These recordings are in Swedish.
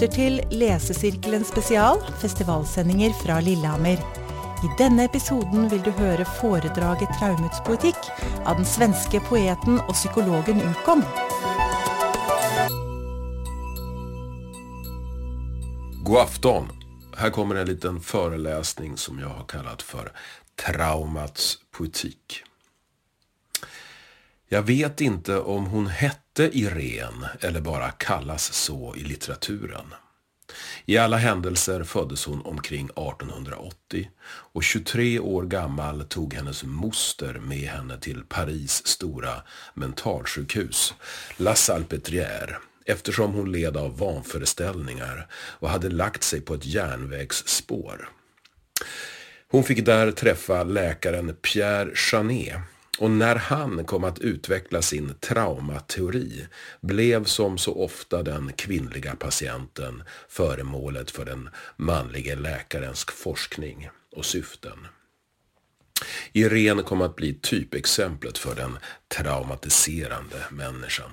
lytter till Läsecirkeln special, festivalsändningar från Lillehammer. I denna episoden vill du höra föredraget Traumets poetik av den svenska poeten och psykologen Ukon. God afton! Här kommer en liten föreläsning som jag har kallat för Traumats poetik. Jag vet inte om hon hette Irene eller bara kallas så i litteraturen. I alla händelser föddes hon omkring 1880 och 23 år gammal tog hennes moster med henne till Paris stora mentalsjukhus, La Salpêtrière, eftersom hon led av vanföreställningar och hade lagt sig på ett järnvägsspår. Hon fick där träffa läkaren Pierre Janet och när han kom att utveckla sin traumateori blev som så ofta den kvinnliga patienten föremålet för den manlige läkarens forskning och syften. Irene kom att bli typexemplet för den traumatiserande människan.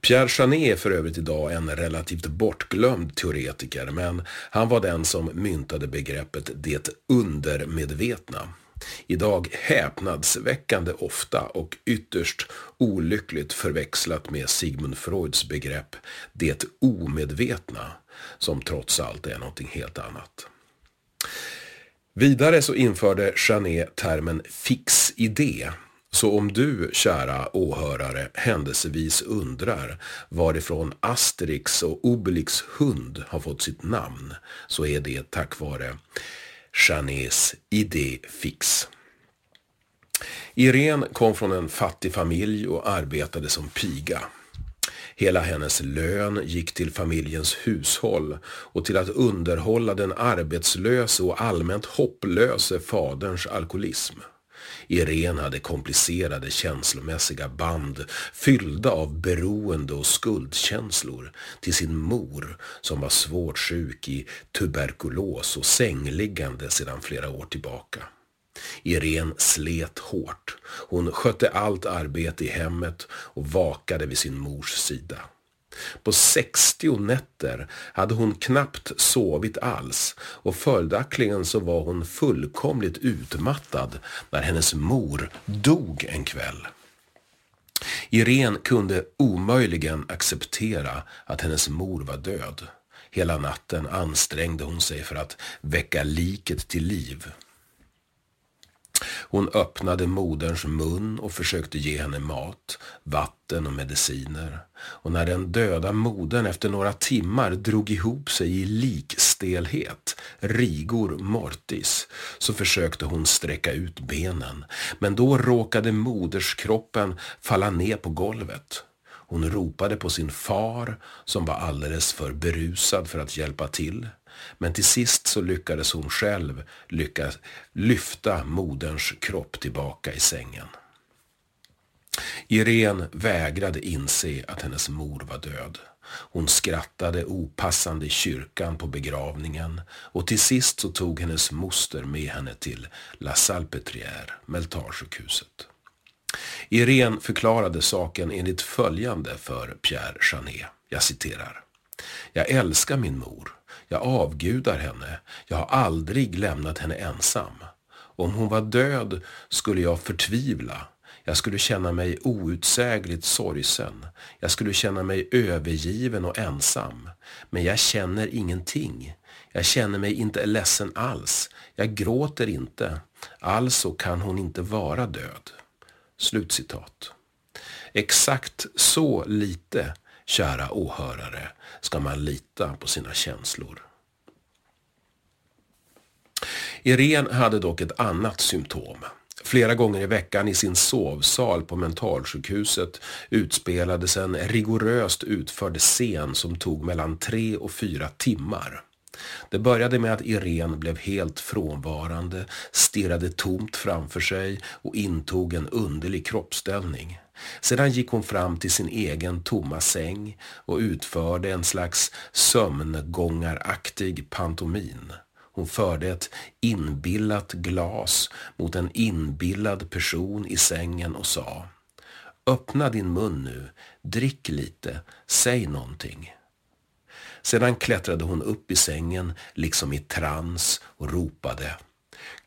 Pierre Janet är för övrigt idag en relativt bortglömd teoretiker men han var den som myntade begreppet det undermedvetna Idag häpnadsväckande ofta och ytterst olyckligt förväxlat med Sigmund Freuds begrepp det omedvetna, som trots allt är någonting helt annat. Vidare så införde Janet termen fix idé. Så om du, kära åhörare, händelsevis undrar varifrån Asterix och Obelix hund har fått sitt namn så är det tack vare Janets idé fix. Irene kom från en fattig familj och arbetade som piga. Hela hennes lön gick till familjens hushåll och till att underhålla den arbetslöse och allmänt hopplöse faderns alkoholism. Irene hade komplicerade känslomässiga band fyllda av beroende och skuldkänslor till sin mor som var svårt sjuk i tuberkulos och sängliggande sedan flera år tillbaka. Irene slet hårt. Hon skötte allt arbete i hemmet och vakade vid sin mors sida. På 60 nätter hade hon knappt sovit alls och följaktligen så var hon fullkomligt utmattad när hennes mor dog en kväll. Irene kunde omöjligen acceptera att hennes mor var död. Hela natten ansträngde hon sig för att väcka liket till liv. Hon öppnade moderns mun och försökte ge henne mat, vatten och mediciner. Och när den döda modern efter några timmar drog ihop sig i likstelhet, rigor mortis, så försökte hon sträcka ut benen. Men då råkade moderskroppen falla ner på golvet. Hon ropade på sin far som var alldeles för berusad för att hjälpa till. Men till sist så lyckades hon själv lyckas lyfta moderns kropp tillbaka i sängen. Irene vägrade inse att hennes mor var död. Hon skrattade opassande i kyrkan på begravningen och till sist så tog hennes moster med henne till La Salpetrière, Meltarsjukhuset. Irene förklarade saken enligt följande för Pierre Janet. Jag citerar. Jag älskar min mor. Jag avgudar henne. Jag har aldrig lämnat henne ensam. Om hon var död skulle jag förtvivla. Jag skulle känna mig outsägligt sorgsen. Jag skulle känna mig övergiven och ensam. Men jag känner ingenting. Jag känner mig inte ledsen alls. Jag gråter inte. Alltså kan hon inte vara död. Slutcitat. Exakt så lite, kära åhörare, ska man lita på sina känslor. Irene hade dock ett annat symptom. Flera gånger i veckan i sin sovsal på mentalsjukhuset utspelades en rigoröst utförd scen som tog mellan tre och fyra timmar. Det började med att Irene blev helt frånvarande, stirrade tomt framför sig och intog en underlig kroppsställning. Sedan gick hon fram till sin egen tomma säng och utförde en slags sömngångaraktig pantomin. Hon förde ett inbillat glas mot en inbillad person i sängen och sa Öppna din mun nu, drick lite, säg någonting. Sedan klättrade hon upp i sängen, liksom i trans, och ropade.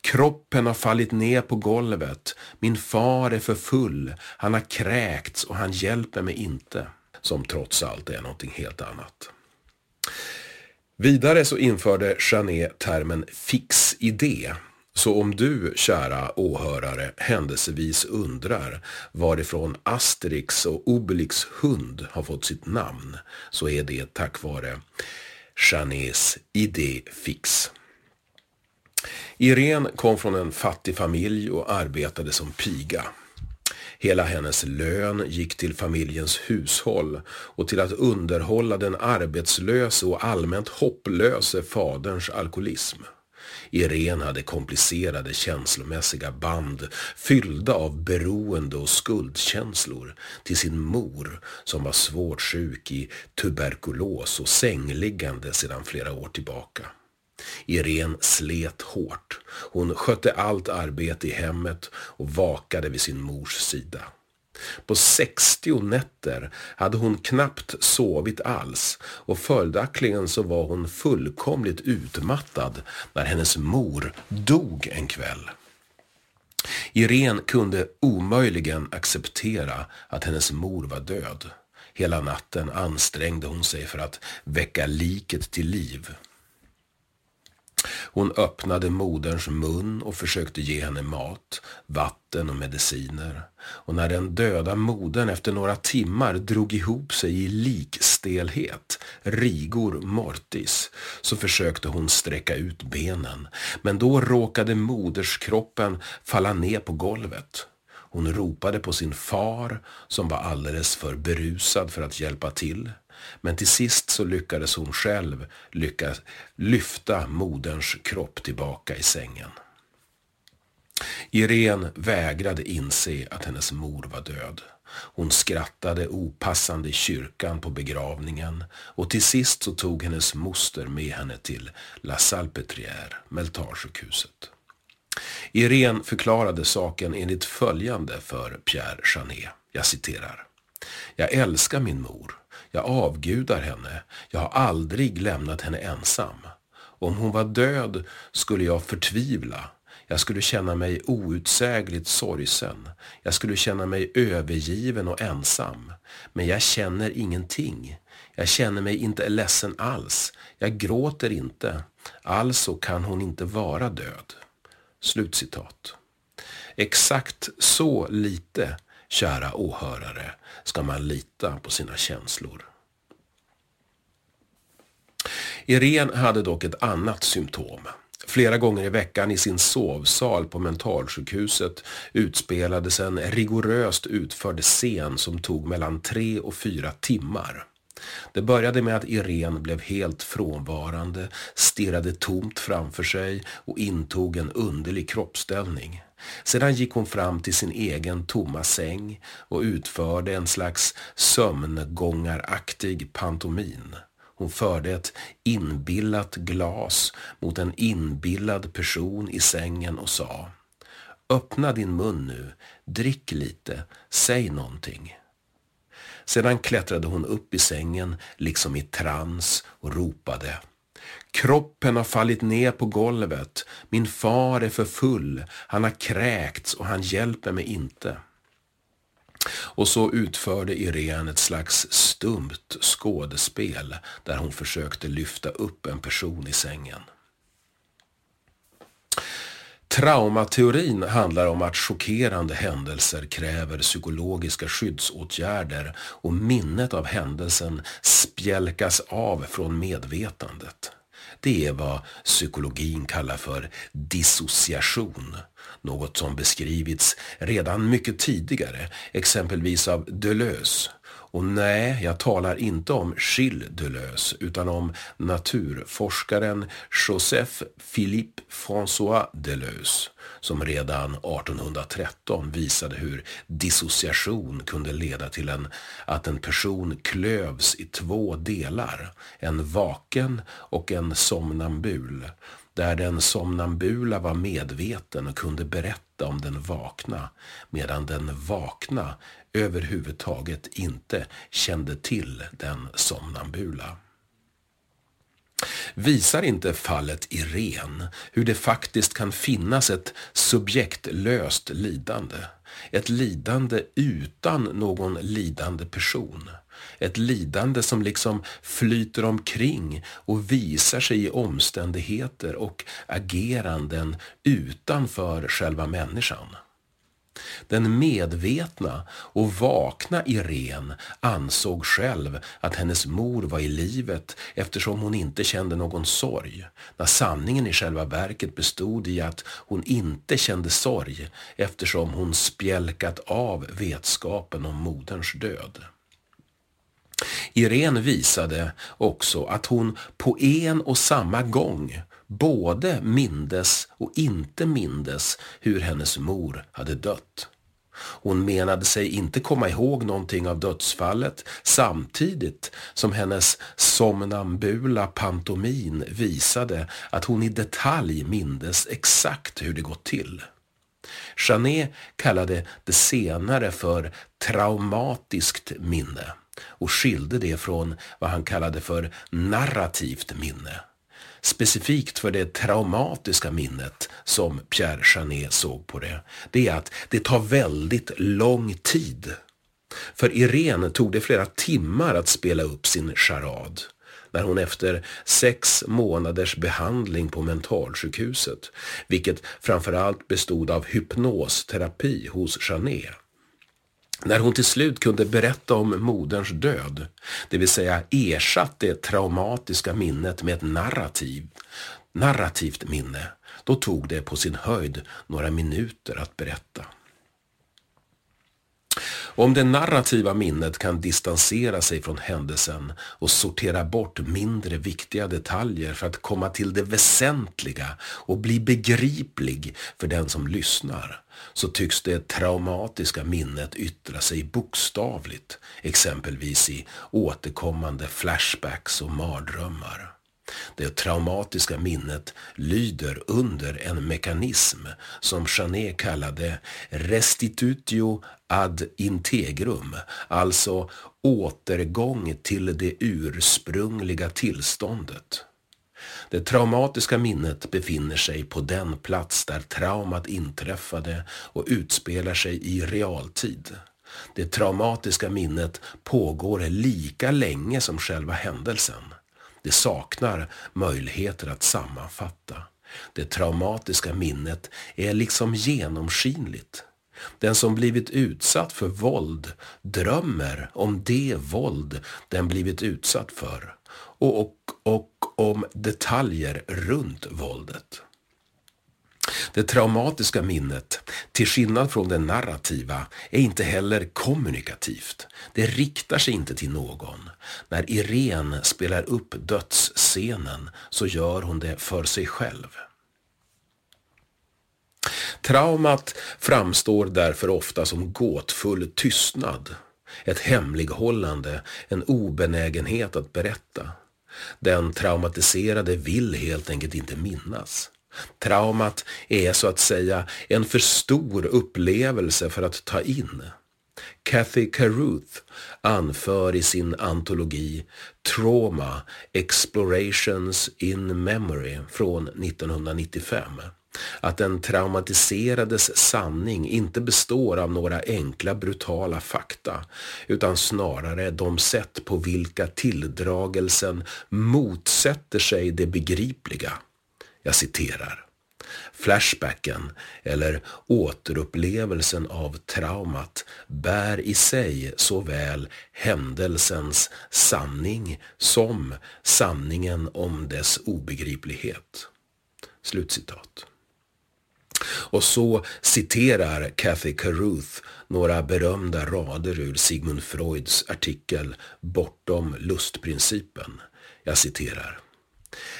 Kroppen har fallit ner på golvet. Min far är för full. Han har kräkts och han hjälper mig inte. Som trots allt är någonting helt annat. Vidare så införde Janet termen fix idé. Så om du, kära åhörare, händelsevis undrar varifrån Asterix och Obelix hund har fått sitt namn så är det tack vare Janets idé fix. Irene kom från en fattig familj och arbetade som piga. Hela hennes lön gick till familjens hushåll och till att underhålla den arbetslöse och allmänt hopplöse faderns alkoholism. Irene hade komplicerade känslomässiga band fyllda av beroende och skuldkänslor till sin mor som var svårt sjuk i tuberkulos och sängliggande sedan flera år tillbaka. Irene slet hårt. Hon skötte allt arbete i hemmet och vakade vid sin mors sida. På 60 nätter hade hon knappt sovit alls och följaktligen så var hon fullkomligt utmattad när hennes mor dog en kväll. Irene kunde omöjligen acceptera att hennes mor var död. Hela natten ansträngde hon sig för att väcka liket till liv. Hon öppnade moderns mun och försökte ge henne mat, vatten och mediciner. Och när den döda modern efter några timmar drog ihop sig i likstelhet, rigor mortis, så försökte hon sträcka ut benen. Men då råkade moderskroppen falla ner på golvet. Hon ropade på sin far som var alldeles för berusad för att hjälpa till. Men till sist så lyckades hon själv lyckas lyfta moderns kropp tillbaka i sängen. Irene vägrade inse att hennes mor var död. Hon skrattade opassande i kyrkan på begravningen och till sist så tog hennes moster med henne till La Salpetrière, Meltarsjukhuset. Irene förklarade saken enligt följande för Pierre Janet. Jag citerar. Jag älskar min mor. Jag avgudar henne. Jag har aldrig lämnat henne ensam. Om hon var död skulle jag förtvivla. Jag skulle känna mig outsägligt sorgsen. Jag skulle känna mig övergiven och ensam. Men jag känner ingenting. Jag känner mig inte ledsen alls. Jag gråter inte. Alltså kan hon inte vara död. Slutcitat. Exakt så lite, kära åhörare, ska man lita på sina känslor. Irene hade dock ett annat symptom. Flera gånger i veckan i sin sovsal på mentalsjukhuset utspelades en rigoröst utförd scen som tog mellan tre och fyra timmar. Det började med att Irene blev helt frånvarande, stirrade tomt framför sig och intog en underlig kroppsställning. Sedan gick hon fram till sin egen tomma säng och utförde en slags sömngångaraktig pantomin. Hon förde ett inbillat glas mot en inbillad person i sängen och sa Öppna din mun nu, drick lite, säg någonting. Sedan klättrade hon upp i sängen, liksom i trans, och ropade. Kroppen har fallit ner på golvet. Min far är för full. Han har kräkts och han hjälper mig inte. Och så utförde Irene ett slags stumt skådespel där hon försökte lyfta upp en person i sängen. Traumateorin handlar om att chockerande händelser kräver psykologiska skyddsåtgärder och minnet av händelsen spjälkas av från medvetandet. Det är vad psykologin kallar för dissociation. Något som beskrivits redan mycket tidigare, exempelvis av Deleuze och nej, jag talar inte om Gilles Deleuze utan om naturforskaren Joseph Philippe François Deleuze som redan 1813 visade hur dissociation kunde leda till en, att en person klövs i två delar, en vaken och en somnambul där den somnambula var medveten och kunde berätta om den vakna, medan den vakna överhuvudtaget inte kände till den somnambula. Visar inte fallet Irene hur det faktiskt kan finnas ett subjektlöst lidande? Ett lidande utan någon lidande person. Ett lidande som liksom flyter omkring och visar sig i omständigheter och ageranden utanför själva människan. Den medvetna och vakna Irene ansåg själv att hennes mor var i livet eftersom hon inte kände någon sorg, när sanningen i själva verket bestod i att hon inte kände sorg eftersom hon spjälkat av vetskapen om moderns död. Irene visade också att hon på en och samma gång både mindes och inte mindes hur hennes mor hade dött. Hon menade sig inte komma ihåg någonting av dödsfallet samtidigt som hennes somnambula pantomin visade att hon i detalj mindes exakt hur det gått till. Janet kallade det senare för traumatiskt minne och skilde det från vad han kallade för narrativt minne. Specifikt för det traumatiska minnet som Pierre Janet såg på det, det är att det tar väldigt lång tid. För Irene tog det flera timmar att spela upp sin charad när hon efter sex månaders behandling på mentalsjukhuset, vilket framförallt bestod av hypnosterapi hos Janet, när hon till slut kunde berätta om moderns död, det vill säga ersatt det traumatiska minnet med ett narrativ, narrativt minne, då tog det på sin höjd några minuter att berätta. Om det narrativa minnet kan distansera sig från händelsen och sortera bort mindre viktiga detaljer för att komma till det väsentliga och bli begriplig för den som lyssnar, så tycks det traumatiska minnet yttra sig bokstavligt, exempelvis i återkommande flashbacks och mardrömmar. Det traumatiska minnet lyder under en mekanism som Janet kallade restitutio ad integrum, alltså återgång till det ursprungliga tillståndet. Det traumatiska minnet befinner sig på den plats där traumat inträffade och utspelar sig i realtid. Det traumatiska minnet pågår lika länge som själva händelsen. Det saknar möjligheter att sammanfatta. Det traumatiska minnet är liksom genomskinligt. Den som blivit utsatt för våld drömmer om det våld den blivit utsatt för och, och, och om detaljer runt våldet. Det traumatiska minnet, till skillnad från det narrativa, är inte heller kommunikativt. Det riktar sig inte till någon. När Irene spelar upp dödsscenen så gör hon det för sig själv. Traumat framstår därför ofta som gåtfull tystnad, ett hemlighållande, en obenägenhet att berätta. Den traumatiserade vill helt enkelt inte minnas. Traumat är så att säga en för stor upplevelse för att ta in. Kathy Caruth anför i sin antologi Trauma Explorations in Memory från 1995 att den traumatiserades sanning inte består av några enkla brutala fakta utan snarare de sätt på vilka tilldragelsen motsätter sig det begripliga. Jag citerar. Flashbacken, eller återupplevelsen av traumat, bär i sig såväl händelsens sanning som sanningen om dess obegriplighet. Slutcitat. Och så citerar Kathy Caruth några berömda rader ur Sigmund Freuds artikel Bortom lustprincipen. Jag citerar.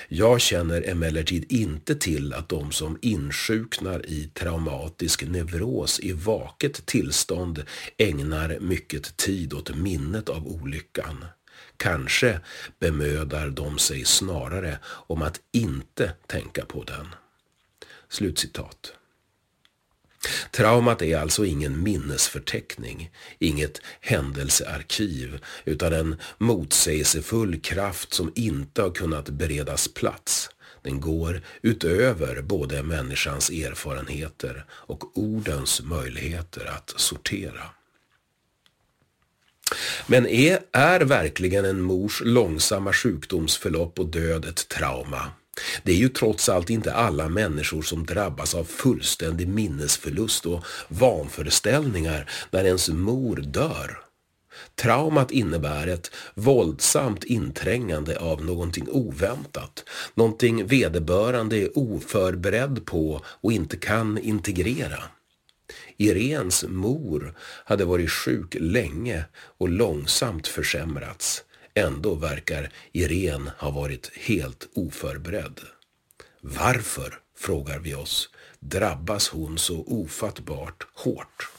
Jag känner emellertid inte till att de som insjuknar i traumatisk neuros i vaket tillstånd ägnar mycket tid åt minnet av olyckan. Kanske bemödar de sig snarare om att inte tänka på den. Slutcitat. Traumat är alltså ingen minnesförteckning, inget händelsearkiv, utan en motsägelsefull kraft som inte har kunnat beredas plats. Den går utöver både människans erfarenheter och ordens möjligheter att sortera. Men är, är verkligen en mors långsamma sjukdomsförlopp och död ett trauma? Det är ju trots allt inte alla människor som drabbas av fullständig minnesförlust och vanföreställningar när ens mor dör. Traumat innebär ett våldsamt inträngande av någonting oväntat, någonting vederbörande är oförberedd på och inte kan integrera. Irens mor hade varit sjuk länge och långsamt försämrats. Ändå verkar Irene ha varit helt oförberedd. Varför, frågar vi oss, drabbas hon så ofattbart hårt?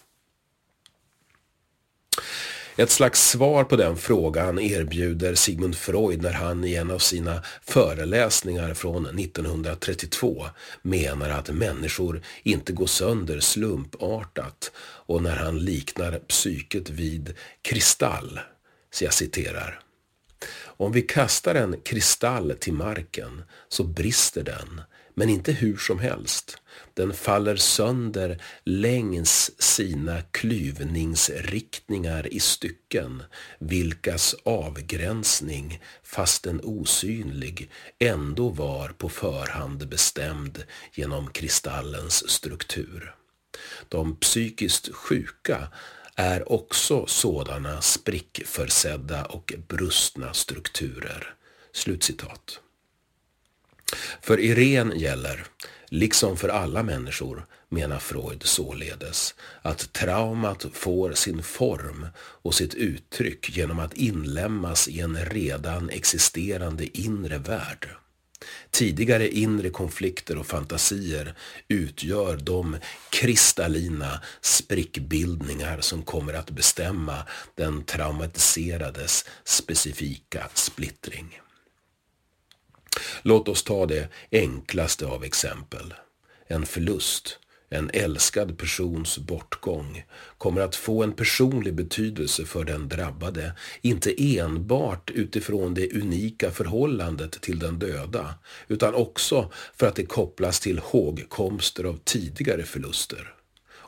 Ett slags svar på den frågan erbjuder Sigmund Freud när han i en av sina föreläsningar från 1932 menar att människor inte går sönder slumpartat och när han liknar psyket vid kristall. Så jag citerar. Om vi kastar en kristall till marken så brister den, men inte hur som helst. Den faller sönder längs sina klyvningsriktningar i stycken, vilkas avgränsning, fastän osynlig, ändå var på förhand bestämd genom kristallens struktur. De psykiskt sjuka är också sådana sprickförsedda och brustna strukturer. Slutcitat. För Irene gäller, liksom för alla människor, menar Freud således, att traumat får sin form och sitt uttryck genom att inlemmas i en redan existerande inre värld. Tidigare inre konflikter och fantasier utgör de kristallina sprickbildningar som kommer att bestämma den traumatiserades specifika splittring. Låt oss ta det enklaste av exempel. En förlust en älskad persons bortgång kommer att få en personlig betydelse för den drabbade, inte enbart utifrån det unika förhållandet till den döda, utan också för att det kopplas till hågkomster av tidigare förluster.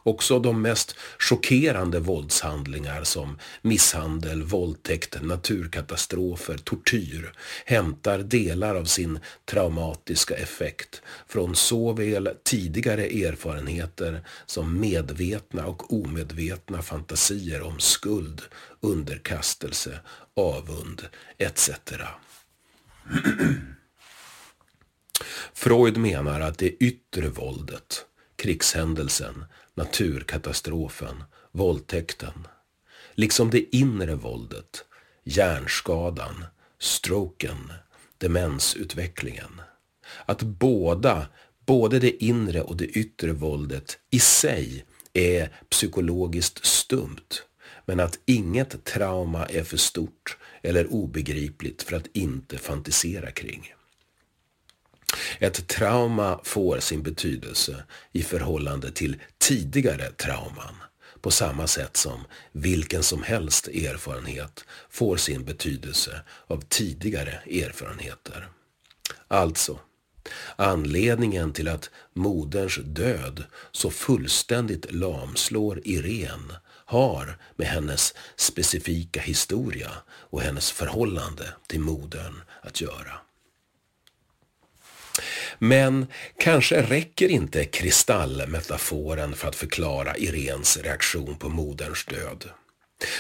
Också de mest chockerande våldshandlingar som misshandel, våldtäkt, naturkatastrofer, tortyr hämtar delar av sin traumatiska effekt från såväl tidigare erfarenheter som medvetna och omedvetna fantasier om skuld, underkastelse, avund etc. Freud menar att det yttre våldet, krigshändelsen, naturkatastrofen, våldtäkten, liksom det inre våldet, hjärnskadan, stroken, demensutvecklingen. Att båda, både det inre och det yttre våldet i sig är psykologiskt stumt, men att inget trauma är för stort eller obegripligt för att inte fantisera kring. Ett trauma får sin betydelse i förhållande till tidigare trauman på samma sätt som vilken som helst erfarenhet får sin betydelse av tidigare erfarenheter. Alltså, anledningen till att moderns död så fullständigt lamslår Irene har med hennes specifika historia och hennes förhållande till modern att göra. Men kanske räcker inte kristallmetaforen för att förklara Irens reaktion på moderns död.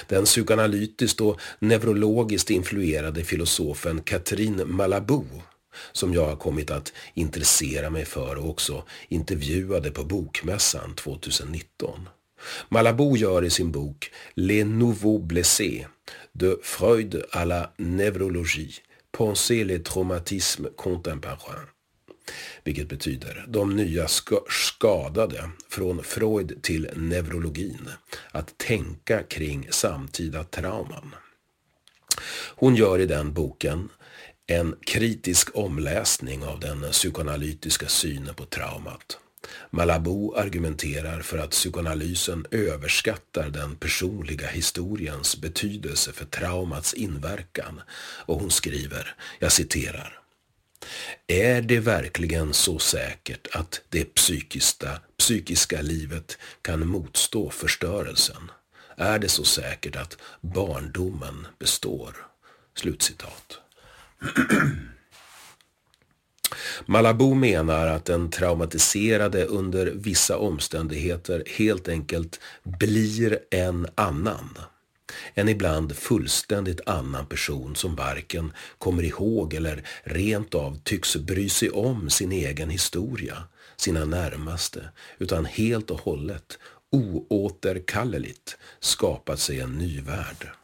Den psykoanalytiskt och neurologiskt influerade filosofen Catherine Malabou som jag har kommit att intressera mig för och också intervjuade på Bokmässan 2019. Malabou gör i sin bok Les Nouveaux Blessés de Freud à la Neurologie, Penser les traumatismes contemporains vilket betyder de nya skadade från Freud till neurologin, att tänka kring samtida trauman. Hon gör i den boken en kritisk omläsning av den psykoanalytiska synen på traumat. Malabou argumenterar för att psykoanalysen överskattar den personliga historiens betydelse för traumats inverkan och hon skriver, jag citerar, är det verkligen så säkert att det psykiska, psykiska livet kan motstå förstörelsen? Är det så säkert att barndomen består? Slutcitat. Malabou menar att den traumatiserade under vissa omständigheter helt enkelt blir en annan. En ibland fullständigt annan person som varken kommer ihåg eller rent av tycks bry sig om sin egen historia, sina närmaste, utan helt och hållet, oåterkalleligt skapat sig en ny värld.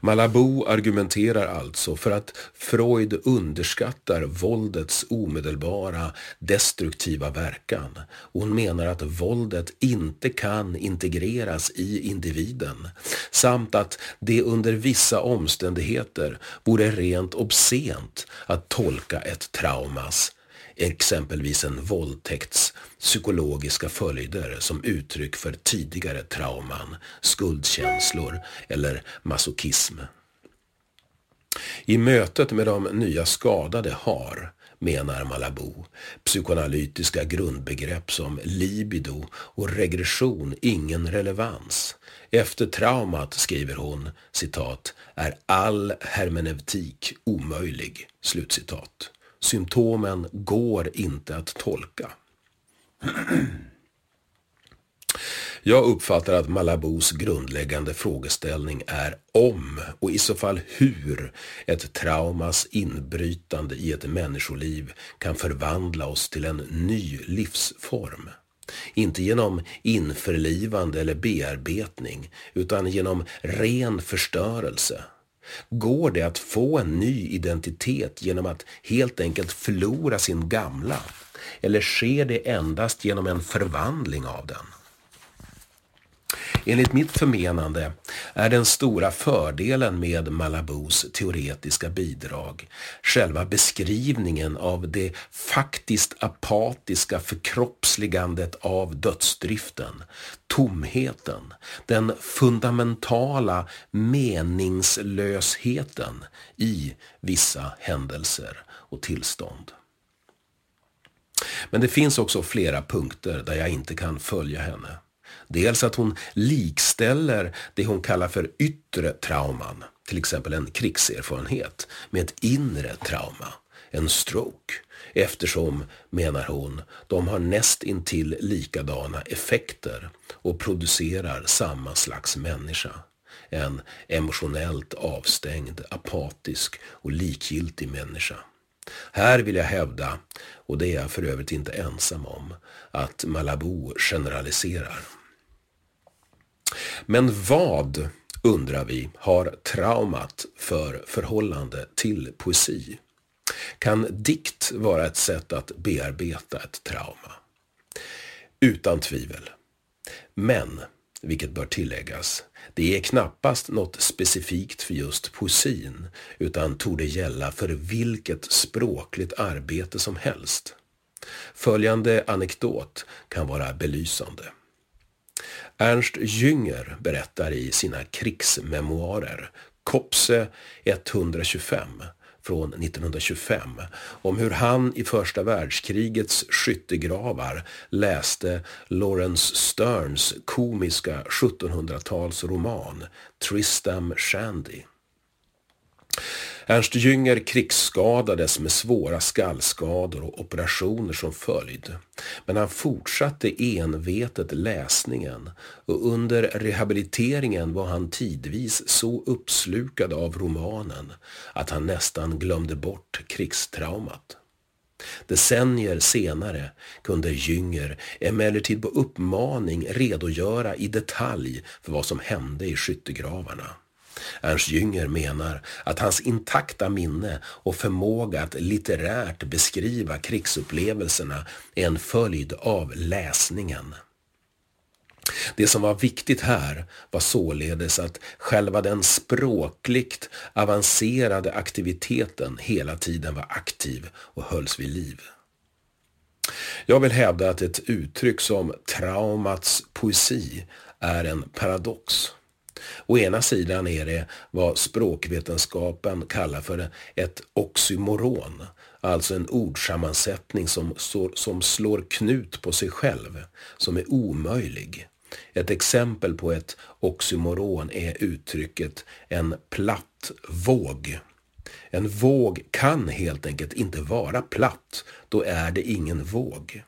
Malabou argumenterar alltså för att Freud underskattar våldets omedelbara destruktiva verkan. Hon menar att våldet inte kan integreras i individen samt att det under vissa omständigheter vore rent obscent att tolka ett traumas exempelvis en våldtäkts psykologiska följder som uttryck för tidigare trauman, skuldkänslor eller masochism. I mötet med de nya skadade har, menar Malabou, psykoanalytiska grundbegrepp som libido och regression ingen relevans. Efter traumat, skriver hon, citat, är all hermeneutik omöjlig, slutcitat. Symptomen går inte att tolka. Jag uppfattar att Malabous grundläggande frågeställning är om och i så fall hur ett traumas inbrytande i ett människoliv kan förvandla oss till en ny livsform. Inte genom införlivande eller bearbetning utan genom ren förstörelse Går det att få en ny identitet genom att helt enkelt förlora sin gamla? Eller sker det endast genom en förvandling av den? Enligt mitt förmenande är den stora fördelen med Malabous teoretiska bidrag själva beskrivningen av det faktiskt apatiska förkroppsligandet av dödsdriften, tomheten, den fundamentala meningslösheten i vissa händelser och tillstånd. Men det finns också flera punkter där jag inte kan följa henne. Dels att hon likställer det hon kallar för yttre trauman, till exempel en krigserfarenhet, med ett inre trauma, en stroke. Eftersom, menar hon, de har näst intill likadana effekter och producerar samma slags människa. En emotionellt avstängd, apatisk och likgiltig människa. Här vill jag hävda, och det är jag för övrigt inte ensam om, att Malabou generaliserar. Men vad, undrar vi, har traumat för förhållande till poesi? Kan dikt vara ett sätt att bearbeta ett trauma? Utan tvivel. Men, vilket bör tilläggas, det är knappast något specifikt för just poesin utan torde gälla för vilket språkligt arbete som helst. Följande anekdot kan vara belysande. Ernst Jünger berättar i sina krigsmemoarer Kopse 125 från 1925 om hur han i första världskrigets skyttegravar läste Lawrence Sterns komiska 1700-talsroman Tristam Shandy. Ernst Jünger krigsskadades med svåra skallskador och operationer som följd. Men han fortsatte envetet läsningen och under rehabiliteringen var han tidvis så uppslukad av romanen att han nästan glömde bort krigstraumat. Decennier senare kunde Jünger emellertid på uppmaning redogöra i detalj för vad som hände i skyttegravarna. Ernst Jünger menar att hans intakta minne och förmåga att litterärt beskriva krigsupplevelserna är en följd av läsningen. Det som var viktigt här var således att själva den språkligt avancerade aktiviteten hela tiden var aktiv och hölls vid liv. Jag vill hävda att ett uttryck som traumats poesi är en paradox. Å ena sidan är det vad språkvetenskapen kallar för ett oxymoron, alltså en ordsammansättning som, som slår knut på sig själv, som är omöjlig. Ett exempel på ett oxymoron är uttrycket en platt våg. En våg kan helt enkelt inte vara platt, då är det ingen våg.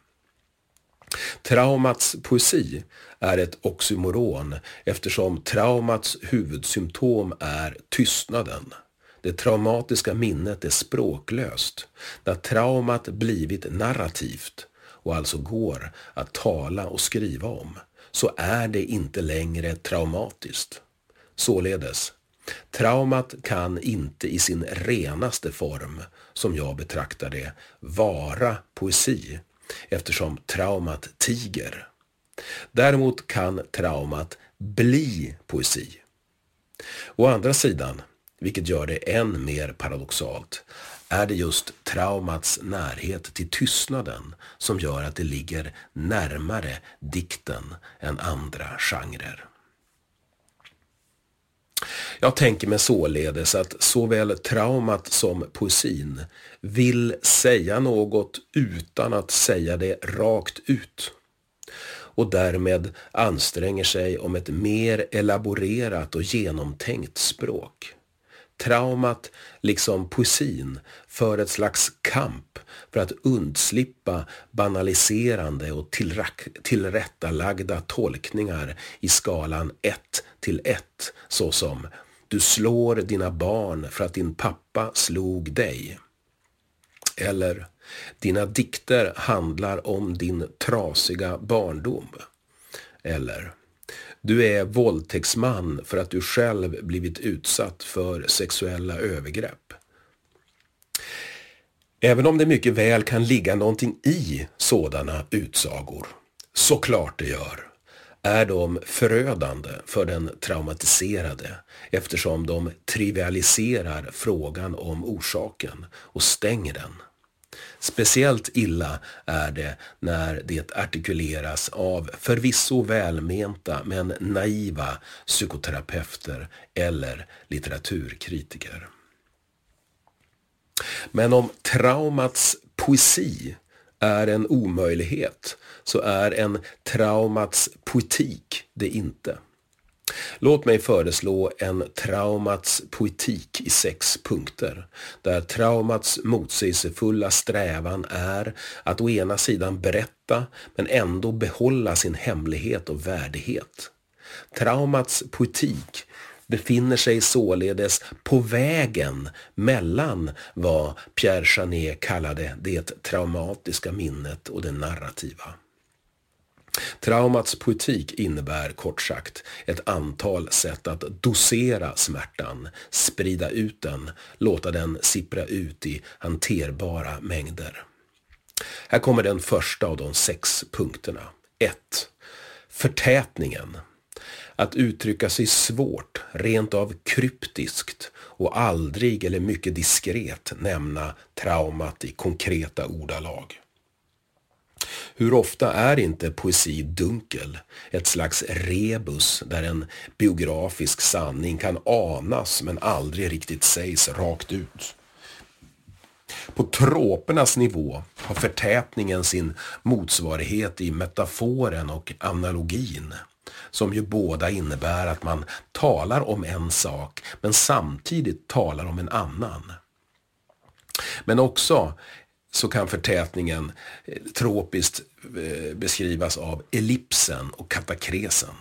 Traumats poesi är ett oxymoron eftersom traumats huvudsymptom är tystnaden. Det traumatiska minnet är språklöst. När traumat blivit narrativt och alltså går att tala och skriva om så är det inte längre traumatiskt. Således, traumat kan inte i sin renaste form, som jag betraktar det, vara poesi eftersom traumat tiger. Däremot kan traumat bli poesi. Å andra sidan, vilket gör det än mer paradoxalt, är det just traumats närhet till tystnaden som gör att det ligger närmare dikten än andra genrer. Jag tänker mig således att såväl traumat som poesin vill säga något utan att säga det rakt ut och därmed anstränger sig om ett mer elaborerat och genomtänkt språk. Traumat, liksom poesin, för ett slags kamp för att undslippa banaliserande och tillrättalagda tolkningar i skalan 1 till 1, såsom du slår dina barn för att din pappa slog dig. Eller dina dikter handlar om din trasiga barndom. Eller du är våldtäktsman för att du själv blivit utsatt för sexuella övergrepp. Även om det mycket väl kan ligga någonting i sådana utsagor, såklart det gör, är de förödande för den traumatiserade eftersom de trivialiserar frågan om orsaken och stänger den. Speciellt illa är det när det artikuleras av förvisso välmenta men naiva psykoterapeuter eller litteraturkritiker. Men om traumats poesi är en omöjlighet så är en traumats poetik det inte. Låt mig föreslå en traumats poetik i sex punkter, där traumats motsägelsefulla strävan är att å ena sidan berätta men ändå behålla sin hemlighet och värdighet. Traumats poetik befinner sig således på vägen mellan vad Pierre Janet kallade det traumatiska minnet och det narrativa. Traumats poetik innebär kort sagt ett antal sätt att dosera smärtan, sprida ut den, låta den sippra ut i hanterbara mängder. Här kommer den första av de sex punkterna. 1. Förtätningen. Att uttrycka sig svårt, rent av kryptiskt och aldrig eller mycket diskret nämna traumat i konkreta ordalag. Hur ofta är inte poesi dunkel, ett slags rebus där en biografisk sanning kan anas men aldrig riktigt sägs rakt ut? På tropernas nivå har förtätningen sin motsvarighet i metaforen och analogin som ju båda innebär att man talar om en sak men samtidigt talar om en annan. Men också så kan förtätningen eh, tropiskt eh, beskrivas av ellipsen och katakresen.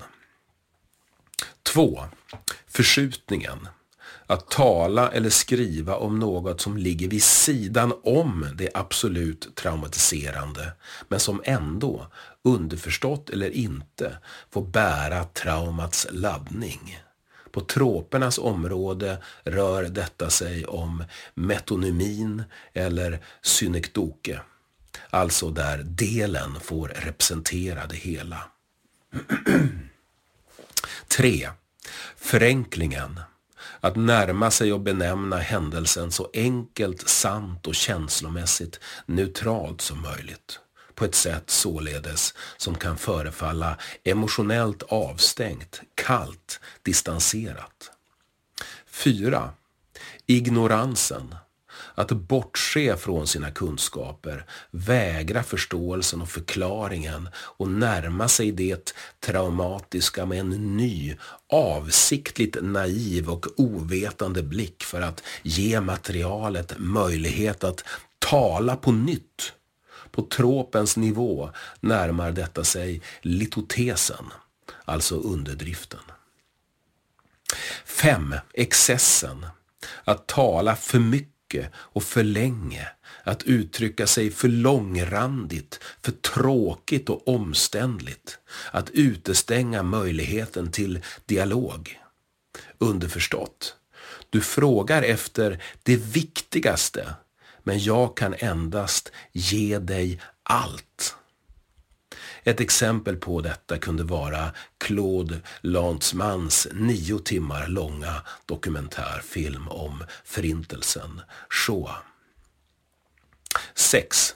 2. Förskjutningen. Att tala eller skriva om något som ligger vid sidan om det absolut traumatiserande men som ändå, underförstått eller inte, får bära traumats laddning. På tropernas område rör detta sig om metonymin eller synekdoke. Alltså där delen får representera det hela. 3. Förenklingen. Att närma sig och benämna händelsen så enkelt, sant och känslomässigt neutralt som möjligt på ett sätt således som kan förefalla emotionellt avstängt, kallt, distanserat. 4. Ignoransen. Att bortse från sina kunskaper, vägra förståelsen och förklaringen och närma sig det traumatiska med en ny, avsiktligt naiv och ovetande blick för att ge materialet möjlighet att tala på nytt. På tropens nivå närmar detta sig litotesen, alltså underdriften. 5. Excessen. Att tala för mycket och för länge. Att uttrycka sig för långrandigt, för tråkigt och omständligt. Att utestänga möjligheten till dialog. Underförstått. Du frågar efter det viktigaste, men jag kan endast ge dig allt. Ett exempel på detta kunde vara Claude Lantzmans nio timmar långa dokumentärfilm om Förintelsen, Shoah. 6.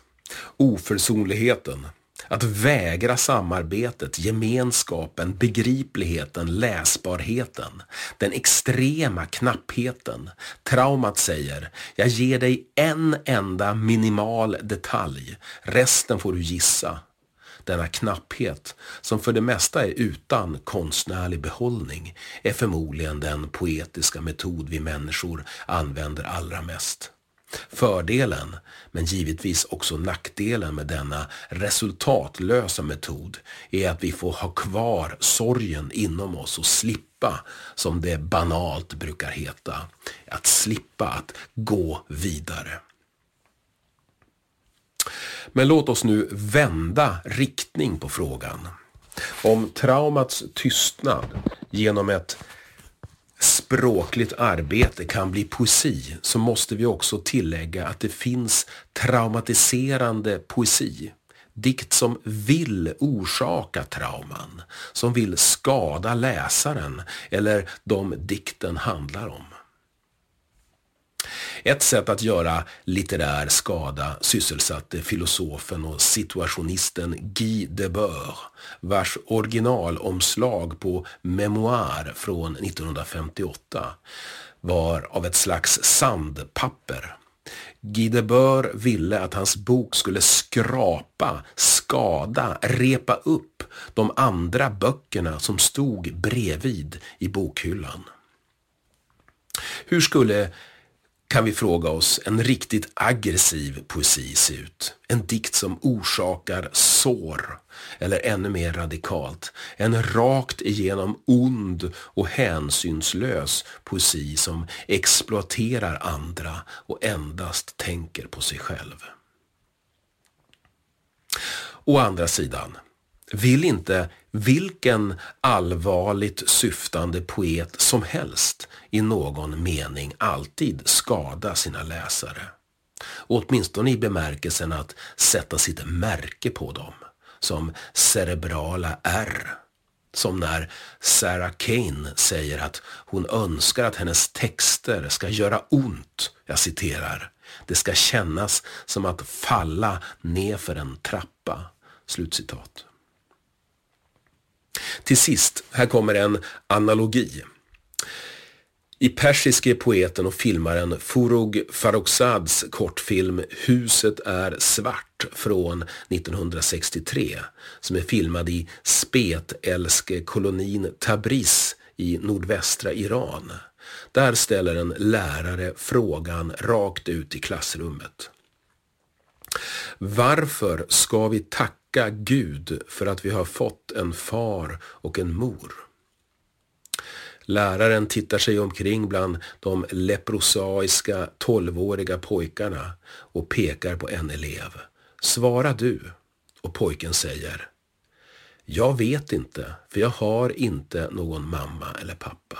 Oförsonligheten. Att vägra samarbetet, gemenskapen, begripligheten, läsbarheten, den extrema knappheten. Traumat säger, jag ger dig en enda minimal detalj, resten får du gissa denna knapphet, som för det mesta är utan konstnärlig behållning, är förmodligen den poetiska metod vi människor använder allra mest. Fördelen, men givetvis också nackdelen med denna resultatlösa metod är att vi får ha kvar sorgen inom oss och slippa, som det banalt brukar heta, att slippa att gå vidare. Men låt oss nu vända riktning på frågan. Om traumats tystnad genom ett språkligt arbete kan bli poesi så måste vi också tillägga att det finns traumatiserande poesi. Dikt som vill orsaka trauman, som vill skada läsaren eller de dikten handlar om. Ett sätt att göra litterär skada sysselsatte filosofen och situationisten Guy Debord, vars originalomslag på Memoir från 1958 var av ett slags sandpapper. Guy Debord ville att hans bok skulle skrapa, skada, repa upp de andra böckerna som stod bredvid i bokhyllan. Hur skulle kan vi fråga oss en riktigt aggressiv poesi se ut. En dikt som orsakar sår. Eller ännu mer radikalt, en rakt igenom ond och hänsynslös poesi som exploaterar andra och endast tänker på sig själv. Å andra sidan, vill inte vilken allvarligt syftande poet som helst i någon mening alltid skada sina läsare. åtminstone i bemärkelsen att sätta sitt märke på dem, som cerebrala R. Som när Sarah Kane säger att hon önskar att hennes texter ska göra ont, jag citerar, det ska kännas som att falla nedför en trappa. Slutcitat. Till sist, här kommer en analogi. I persiske poeten och filmaren Furug Farrokhzads kortfilm Huset är svart från 1963 som är filmad i spetälskekolonin Tabriz i nordvästra Iran. Där ställer en lärare frågan rakt ut i klassrummet. Varför ska vi tacka Tacka Gud för att vi har fått en far och en mor? Läraren tittar sig omkring bland de leprosaiska tolvåriga pojkarna och pekar på en elev. Svara du. Och pojken säger Jag vet inte, för jag har inte någon mamma eller pappa.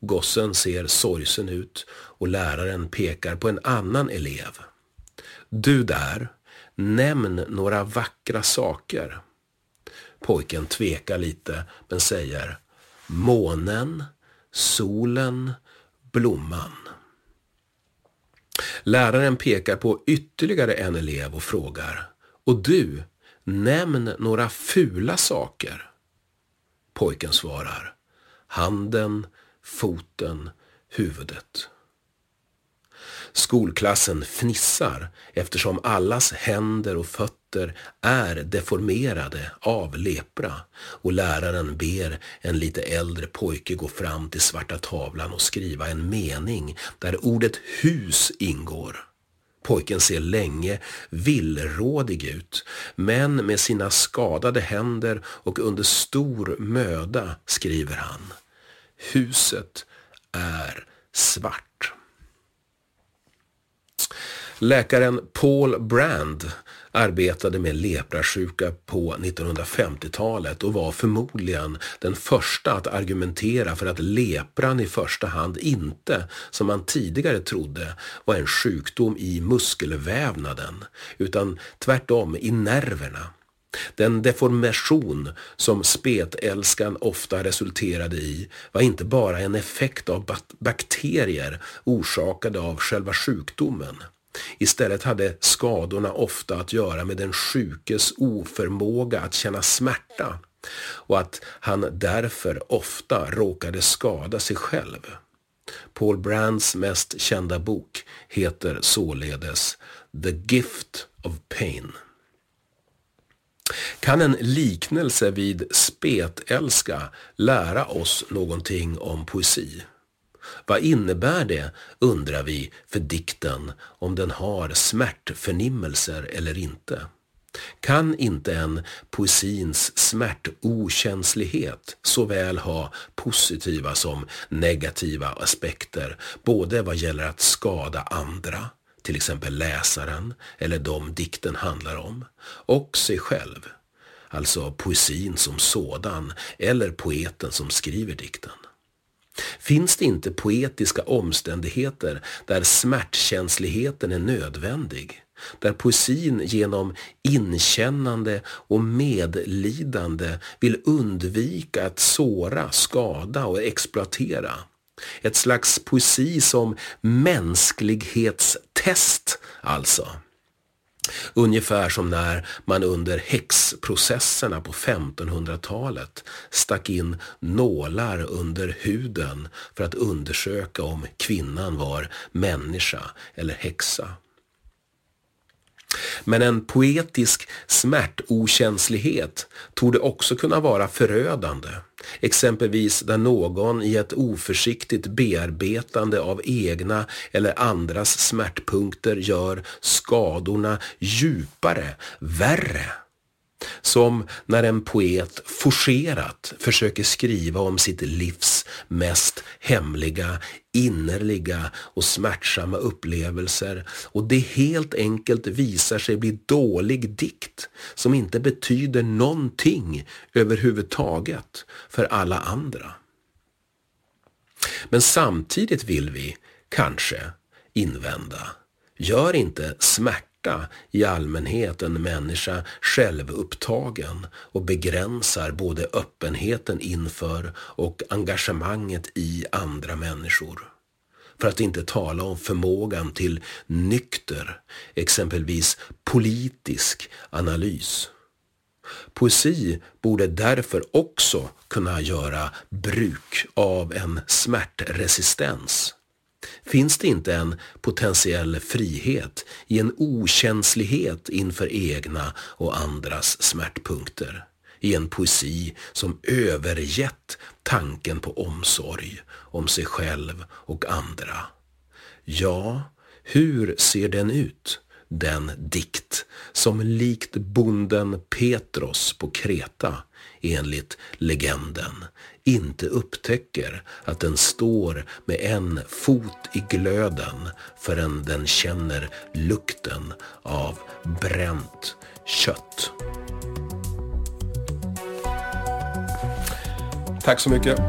Gossen ser sorgsen ut och läraren pekar på en annan elev. Du där, nämn några vackra saker. Pojken tvekar lite men säger månen, solen, blomman. Läraren pekar på ytterligare en elev och frågar Och du, nämn några fula saker. Pojken svarar. Handen, foten, huvudet. Skolklassen fnissar eftersom allas händer och fötter är deformerade av lepra och läraren ber en lite äldre pojke gå fram till svarta tavlan och skriva en mening där ordet hus ingår. Pojken ser länge villrådig ut, men med sina skadade händer och under stor möda skriver han. Huset är svart. Läkaren Paul Brand arbetade med leprasjuka på 1950-talet och var förmodligen den första att argumentera för att lepran i första hand inte, som man tidigare trodde, var en sjukdom i muskelvävnaden, utan tvärtom i nerverna. Den deformation som spetälskan ofta resulterade i var inte bara en effekt av bakterier orsakade av själva sjukdomen. Istället hade skadorna ofta att göra med den sjukes oförmåga att känna smärta och att han därför ofta råkade skada sig själv. Paul Brands mest kända bok heter således The Gift of Pain. Kan en liknelse vid spetälska lära oss någonting om poesi? Vad innebär det, undrar vi, för dikten om den har smärtförnimmelser eller inte? Kan inte en poesins smärtokänslighet såväl ha positiva som negativa aspekter, både vad gäller att skada andra, till exempel läsaren eller de dikten handlar om, och sig själv, alltså poesin som sådan eller poeten som skriver dikten? Finns det inte poetiska omständigheter där smärtkänsligheten är nödvändig? Där poesin genom inkännande och medlidande vill undvika att såra, skada och exploatera? Ett slags poesi som mänsklighetstest alltså. Ungefär som när man under häxprocesserna på 1500-talet stack in nålar under huden för att undersöka om kvinnan var människa eller häxa. Men en poetisk smärtokänslighet tog det också kunna vara förödande. Exempelvis där någon i ett oförsiktigt bearbetande av egna eller andras smärtpunkter gör skadorna djupare, värre som när en poet forcerat försöker skriva om sitt livs mest hemliga, innerliga och smärtsamma upplevelser och det helt enkelt visar sig bli dålig dikt som inte betyder någonting överhuvudtaget för alla andra. Men samtidigt vill vi, kanske, invända, gör inte smärta smärta i allmänhet en människa självupptagen och begränsar både öppenheten inför och engagemanget i andra människor. För att inte tala om förmågan till nykter, exempelvis politisk analys. Poesi borde därför också kunna göra bruk av en smärtresistens Finns det inte en potentiell frihet i en okänslighet inför egna och andras smärtpunkter? I en poesi som övergett tanken på omsorg om sig själv och andra. Ja, hur ser den ut? Den dikt som likt bonden Petros på Kreta enligt legenden inte upptäcker att den står med en fot i glöden förrän den känner lukten av bränt kött. Tack så mycket.